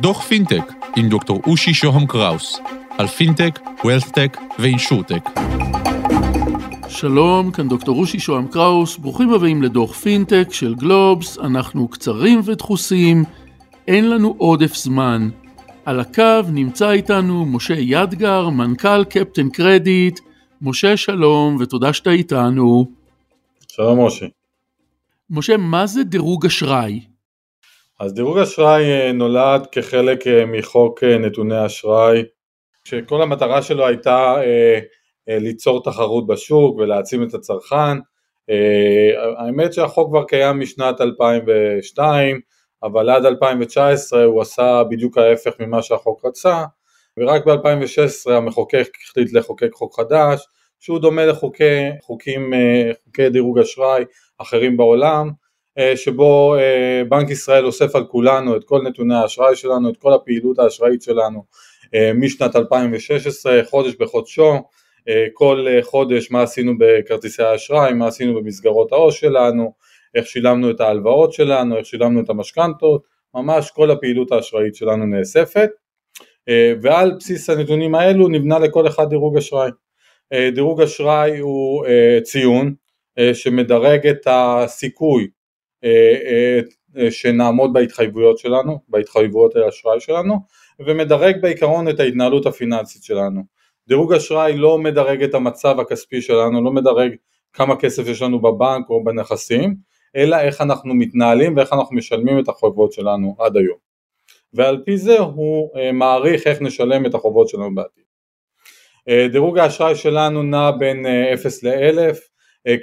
דוח פינטק עם דוקטור אושי שוהם קראוס על פינטק, wealthtech ו insurtech. שלום, כאן דוקטור אושי שוהם קראוס, ברוכים הבאים לדוח פינטק של גלובס, אנחנו קצרים ודחוסים, אין לנו עודף זמן. על הקו נמצא איתנו משה ידגר, מנכ"ל קפטן קרדיט. משה שלום ותודה שאתה איתנו. שלום משה. משה, מה זה דירוג אשראי? אז דירוג אשראי אה, נולד כחלק אה, מחוק אה, נתוני אשראי, שכל המטרה שלו הייתה ליצור תחרות בשוק ולהעצים את הצרכן. האמת שהחוק כבר קיים משנת 2002, אבל עד 2019 הוא עשה בדיוק ההפך ממה שהחוק רצה, ורק ב-2016 המחוקק החליט לחוקק חוק חדש, שהוא דומה לחוקים חוקי דירוג אשראי אחרים בעולם, שבו אה, בנק ישראל אוסף על כולנו את כל נתוני האשראי שלנו, את כל הפעילות האשראית שלנו אה, משנת 2016, חודש בחודשו, כל חודש מה עשינו בכרטיסי האשראי, מה עשינו במסגרות העו"ש שלנו, איך שילמנו את ההלוואות שלנו, איך שילמנו את המשכנתות, ממש כל הפעילות האשראית שלנו נאספת, ועל בסיס הנתונים האלו נבנה לכל אחד דירוג אשראי. דירוג אשראי הוא ציון שמדרג את הסיכוי אה, אה, שנעמוד בהתחייבויות שלנו, בהתחייבויות האשראי שלנו, ומדרג בעיקרון את ההתנהלות הפיננסית שלנו. דירוג אשראי לא מדרג את המצב הכספי שלנו, לא מדרג כמה כסף יש לנו בבנק או בנכסים, אלא איך אנחנו מתנהלים ואיך אנחנו משלמים את החובות שלנו עד היום. ועל פי זה הוא אה, מעריך איך נשלם את החובות שלנו בעתיד. דירוג האשראי שלנו נע בין 0 ל-1000,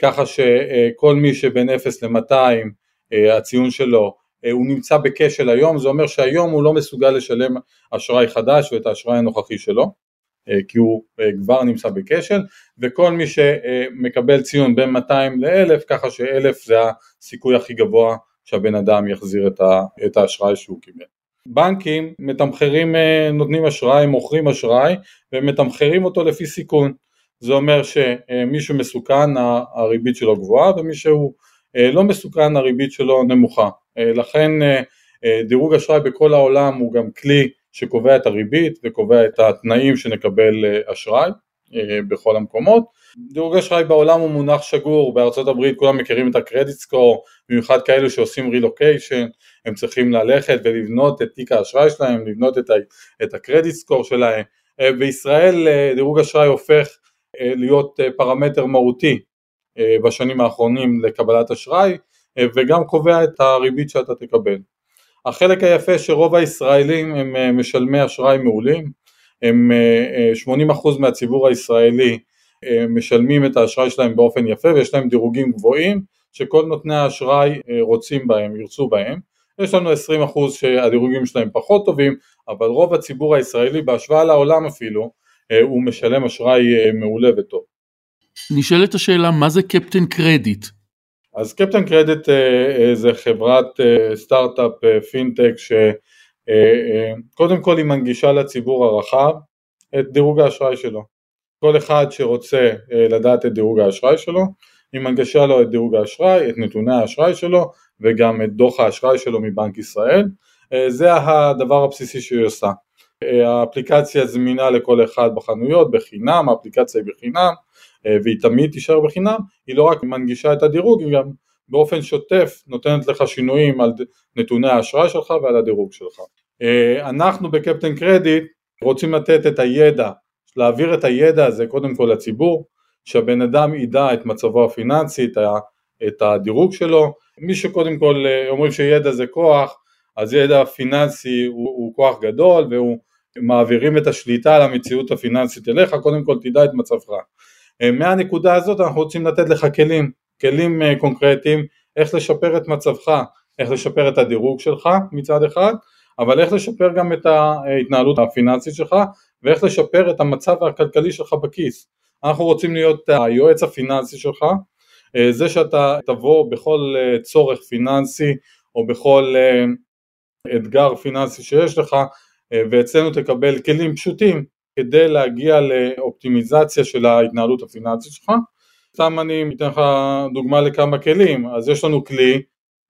ככה שכל מי שבין 0 ל-200 אה, הציון שלו אה, הוא נמצא בכשל היום, זה אומר שהיום הוא לא מסוגל לשלם אשראי חדש ואת האשראי הנוכחי שלו, אה, כי הוא כבר נמצא בכשל, וכל מי שמקבל ציון בין 200 ל-1000, ככה ש-1000 זה הסיכוי הכי גבוה שהבן אדם יחזיר את האשראי שהוא קיבל. בנקים מתמחרים, נותנים אשראי, מוכרים אשראי ומתמחרים אותו לפי סיכון. זה אומר שמי שמסוכן הריבית שלו גבוהה ומי שהוא אה, לא מסוכן הריבית שלו נמוכה, אה, לכן אה, דירוג אשראי בכל העולם הוא גם כלי שקובע את הריבית וקובע את התנאים שנקבל אשראי בכל המקומות. דירוג אשראי בעולם הוא מונח שגור, בארצות הברית כולם מכירים את הקרדיט סקור, במיוחד כאלו שעושים רילוקיישן, הם צריכים ללכת ולבנות את תיק האשראי שלהם, לבנות את, ה- את הקרדיט סקור שלהם. בישראל דירוג אשראי הופך להיות פרמטר מהותי אה, בשנים האחרונים לקבלת אשראי אה, וגם קובע את הריבית שאתה תקבל. החלק היפה שרוב הישראלים הם אה, משלמי אשראי מעולים, הם 80% מהציבור הישראלי משלמים את האשראי שלהם באופן יפה ויש להם דירוגים גבוהים שכל נותני האשראי רוצים בהם, ירצו בהם. יש לנו 20% שהדירוגים שלהם פחות טובים, אבל רוב הציבור הישראלי בהשוואה לעולם אפילו הוא משלם אשראי מעולה וטוב. נשאלת השאלה מה זה קפטן קרדיט? אז קפטן קרדיט אה, אה, זה חברת אה, סטארט-אפ פינטק שקודם כל היא מנגישה לציבור הרחב את דירוג האשראי שלו. כל אחד שרוצה לדעת את דירוג האשראי שלו, היא מנגישה לו את דירוג האשראי, את נתוני האשראי שלו וגם את דוח האשראי שלו מבנק ישראל. זה הדבר הבסיסי שהיא עושה. האפליקציה זמינה לכל אחד בחנויות בחינם, האפליקציה היא בחינם, והיא תמיד תישאר בחינם, היא לא רק מנגישה את הדירוג, היא גם באופן שוטף נותנת לך שינויים על נתוני האשראי שלך ועל הדירוג שלך. אה, אנחנו בקפטן קרדיט רוצים לתת את הידע, להעביר את הידע הזה קודם כל לציבור, שהבן אדם ידע את מצבו הפיננסי, את הדירוג שלו, מי שקודם כל אה, אומרים שידע זה כוח, אז ידע פיננסי הוא, הוא כוח גדול והוא מעבירים את השליטה על המציאות הפיננסית אליך, קודם כל תדע את מצבך. אה, מהנקודה הזאת אנחנו רוצים לתת לך כלים, כלים אה, קונקרטיים איך לשפר את מצבך, איך לשפר את הדירוג שלך מצד אחד, אבל איך לשפר גם את ההתנהלות הפיננסית שלך ואיך לשפר את המצב הכלכלי שלך בכיס. אנחנו רוצים להיות היועץ הפיננסי שלך, אה, זה שאתה תבוא בכל צורך פיננסי או בכל אתגר פיננסי שיש לך ואצלנו תקבל כלים פשוטים כדי להגיע לאופטימיזציה של ההתנהלות הפיננסית שלך. סתם אני אתן לך דוגמה לכמה כלים, אז יש לנו כלי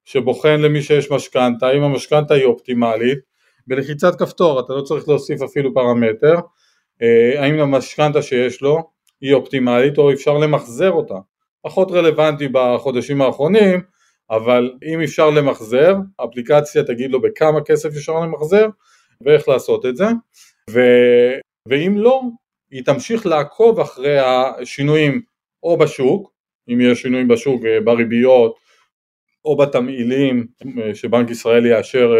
שבוחן למי שיש משכנתה, האם המשכנתה היא אופטימלית, בלחיצת כפתור, אתה לא צריך להוסיף אפילו פרמטר, אה, האם המשכנתה שיש לו היא אופטימלית או אפשר למחזר אותה, פחות רלוונטי בחודשים האחרונים, אבל אם אפשר למחזר, האפליקציה תגיד לו בכמה כסף אפשר למחזר ואיך לעשות את זה. ואם לא, היא תמשיך לעקוב אחרי השינויים או בשוק, אם יש שינויים בשוק אה, בריביות או בתמהילים אה, שבנק ישראל יאשר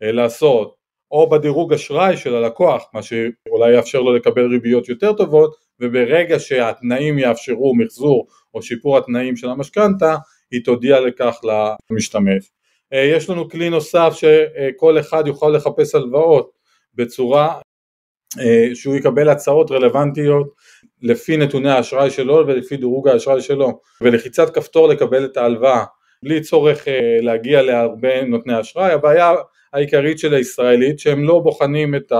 לעשות, או בדירוג אשראי של הלקוח, מה שאולי יאפשר לו לקבל ריביות יותר טובות, וברגע שהתנאים יאפשרו מחזור או שיפור התנאים של המשכנתה, היא תודיע לכך למשתמש. אה, יש לנו כלי נוסף שכל אחד יוכל לחפש הלוואות בצורה אה, שהוא יקבל הצעות רלוונטיות לפי נתוני האשראי שלו ולפי דירוג האשראי שלו. ולחיצת כפתור לקבל את ההלוואה. בלי צורך אה, להגיע להרבה נותני אשראי, הבעיה העיקרית של הישראלית שהם לא בוחנים את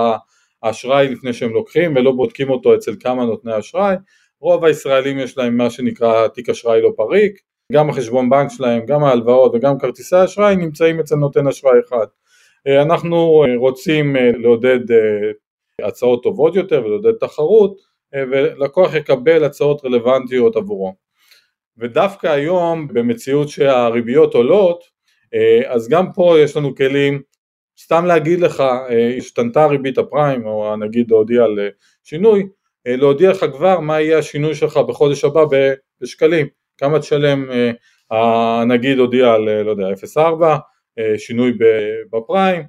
האשראי לפני שהם לוקחים ולא בודקים אותו אצל כמה נותני אשראי, רוב הישראלים יש להם מה שנקרא תיק אשראי לא פריק, גם החשבון בנק שלהם, גם ההלוואות וגם כרטיסי האשראי נמצאים אצל נותן אשראי אחד. אה, אנחנו אה, רוצים אה, לעודד הצעות טובות יותר ולעודד תחרות ולקוח יקבל הצעות רלוונטיות עבורו. ודווקא היום במציאות שהריביות עולות אז גם פה יש לנו כלים סתם להגיד לך, אה, השתנתה ריבית הפריים, או נגיד להודיע על אה, שינוי, אה, להודיע לך כבר מה יהיה השינוי שלך בחודש הבא בשקלים, כמה תשלם, הנגיד הודיע על, לא יודע, 0.4, שינוי בפריים,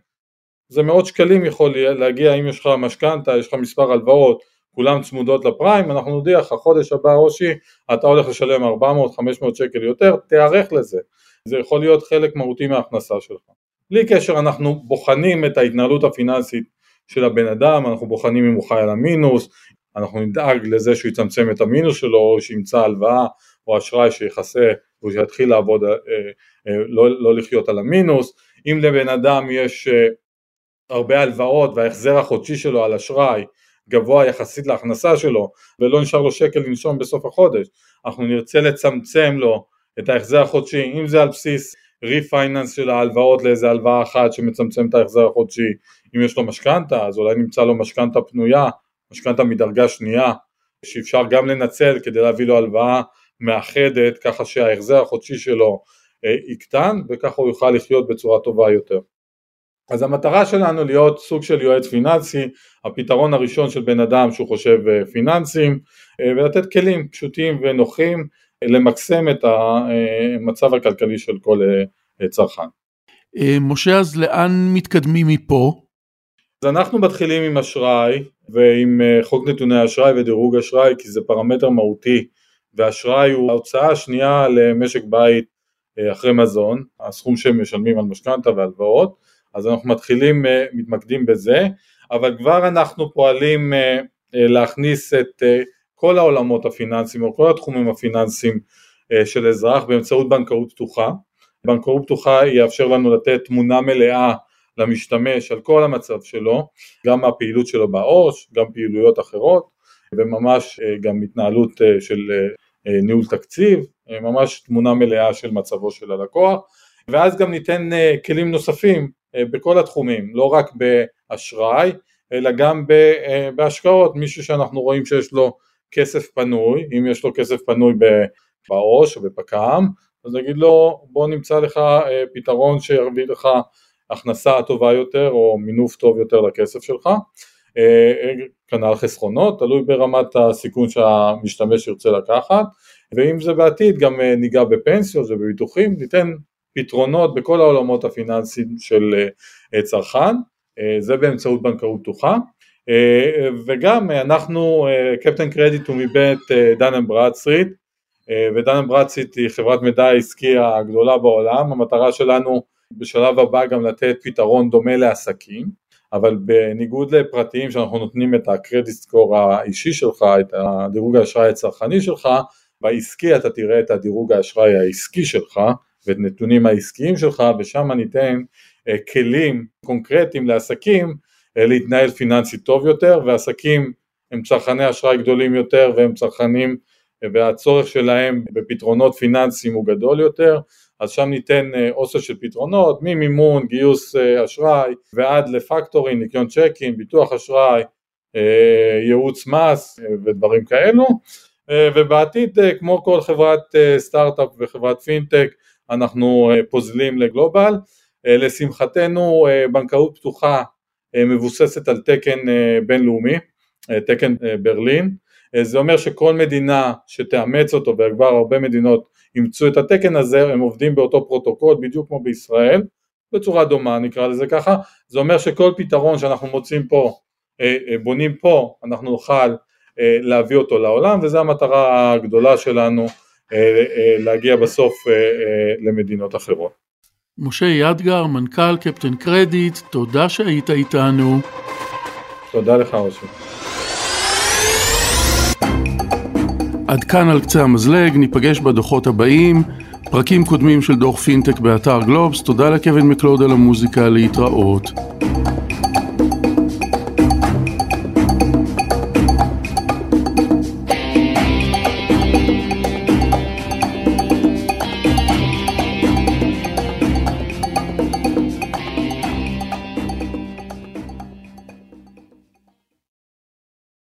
זה מאות שקלים יכול להגיע אם יש לך משכנתה, יש לך מספר הלוואות, כולם צמודות לפריים, אנחנו נודיע לך חודש הבא אושי, אתה הולך לשלם 400-500 שקל יותר, תיערך לזה, זה יכול להיות חלק מהותי מההכנסה שלך. בלי קשר אנחנו בוחנים את ההתנהלות הפיננסית של הבן אדם, אנחנו בוחנים אם הוא חי על המינוס, אנחנו נדאג לזה שהוא יצמצם את המינוס שלו או שימצא הלוואה או אשראי שיכסה או שיתחיל לעבוד, אה, אה, לא, לא לחיות על המינוס, אם לבן אדם יש אה, הרבה הלוואות וההחזר החודשי שלו על אשראי גבוה יחסית להכנסה שלו ולא נשאר לו שקל לנשום בסוף החודש, אנחנו נרצה לצמצם לו את ההחזר החודשי, אם זה על בסיס refinance של ההלוואות לאיזה הלוואה אחת שמצמצם את ההחזר החודשי, אם יש לו משכנתה אז אולי נמצא לו משכנתה פנויה, משכנתה מדרגה שנייה שאפשר גם לנצל כדי להביא לו הלוואה מאחדת ככה שההחזר החודשי שלו אה, יקטן וככה הוא יוכל לחיות בצורה טובה יותר. אז המטרה שלנו להיות סוג של יועץ פיננסי, הפתרון הראשון של בן אדם שהוא חושב אה, פיננסים אה, ולתת כלים פשוטים ונוחים למקסם את המצב הכלכלי של כל אה, צרכן. אה, משה, אז לאן מתקדמים מפה? אז אנחנו מתחילים עם אשראי ועם אה, חוק נתוני אשראי ודירוג אשראי כי זה פרמטר מהותי ואשראי הוא ההוצאה השנייה למשק בית אחרי מזון, הסכום שהם משלמים על משכנתה והלוואות, אז אנחנו מתחילים, מתמקדים בזה, אבל כבר אנחנו פועלים להכניס את כל העולמות הפיננסיים או כל התחומים הפיננסיים אה, של אזרח באמצעות בנקאות פתוחה. בנקאות פתוחה יאפשר לנו לתת תמונה מלאה למשתמש על כל המצב שלו, גם הפעילות שלו בעו"ש, גם פעילויות אחרות וממש אה, גם התנהלות אה, של ניהול תקציב, ממש תמונה מלאה של מצבו של הלקוח ואז גם ניתן כלים נוספים בכל התחומים, לא רק באשראי אלא גם בהשקעות, מישהו שאנחנו רואים שיש לו כסף פנוי, אם יש לו כסף פנוי בעו"ש או בפק"ם, אז נגיד לו בוא נמצא לך אה, פתרון שיביא לך הכנסה טובה יותר או מינוף טוב יותר לכסף שלך, אה, אה, כנ"ל חסכונות, תלוי ברמת הסיכון שהמשתמש ירצה לקחת, ואם זה בעתיד גם ניגע בפנסיות ובביטוחים, ניתן פתרונות בכל העולמות הפיננסיים של צרכן, זה באמצעות בנקאות פתוחה. אה, וגם אנחנו, קפטן קרדיט הוא מבית אה, דן ברדסטריט ודן ברדסטריט היא חברת מידע העסקי הגדולה בעולם, המטרה שלנו בשלב הבא גם לתת פתרון דומה לעסקים, אבל בניגוד לפרטיים שאנחנו נותנים את ה credit score האישי שלך, את הדירוג האשראי הצרכני שלך, בעסקי אתה תראה את הדירוג האשראי העסקי שלך ואת נתונים העסקיים שלך ושם ניתן אה, כלים קונקרטיים לעסקים אה, להתנהל פיננסית טוב יותר ועסקים הם צרכני אשראי גדולים יותר והם צרכנים והצורך שלהם בפתרונות פיננסיים הוא גדול יותר. אז שם ניתן אוסף של פתרונות, ממימון, גיוס אשראי ועד לפקטורים, ניקיון צ'קים, ביטוח אשראי, ייעוץ מס ודברים כאלו. ובעתיד כמו כל חברת סטארט-אפ וחברת פינטק אנחנו פוזלים ל global, לשמחתנו בנקאות פתוחה מבוססת על תקן בינלאומי, תקן ברלין, זה אומר שכל מדינה שתאמץ אותו וכבר הרבה מדינות אימצו את התקן הזה הם עובדים באותו פרוטוקול בדיוק כמו בישראל בצורה דומה נקרא לזה ככה. זה אומר שכל פתרון שאנחנו מוצאים פה בונים פה אנחנו נוכל להביא אותו לעולם וזו המטרה הגדולה שלנו להגיע בסוף למדינות אחרות. משה ידגר, מנכ"ל קפטן קרדיט, תודה שהיית איתנו. תודה לך אושי. עד כאן על קצה המזלג, ניפגש בדוחות הבאים, פרקים קודמים של דוח פינטק באתר גלובס, תודה לקווין מקלוד על המוזיקה, להתראות.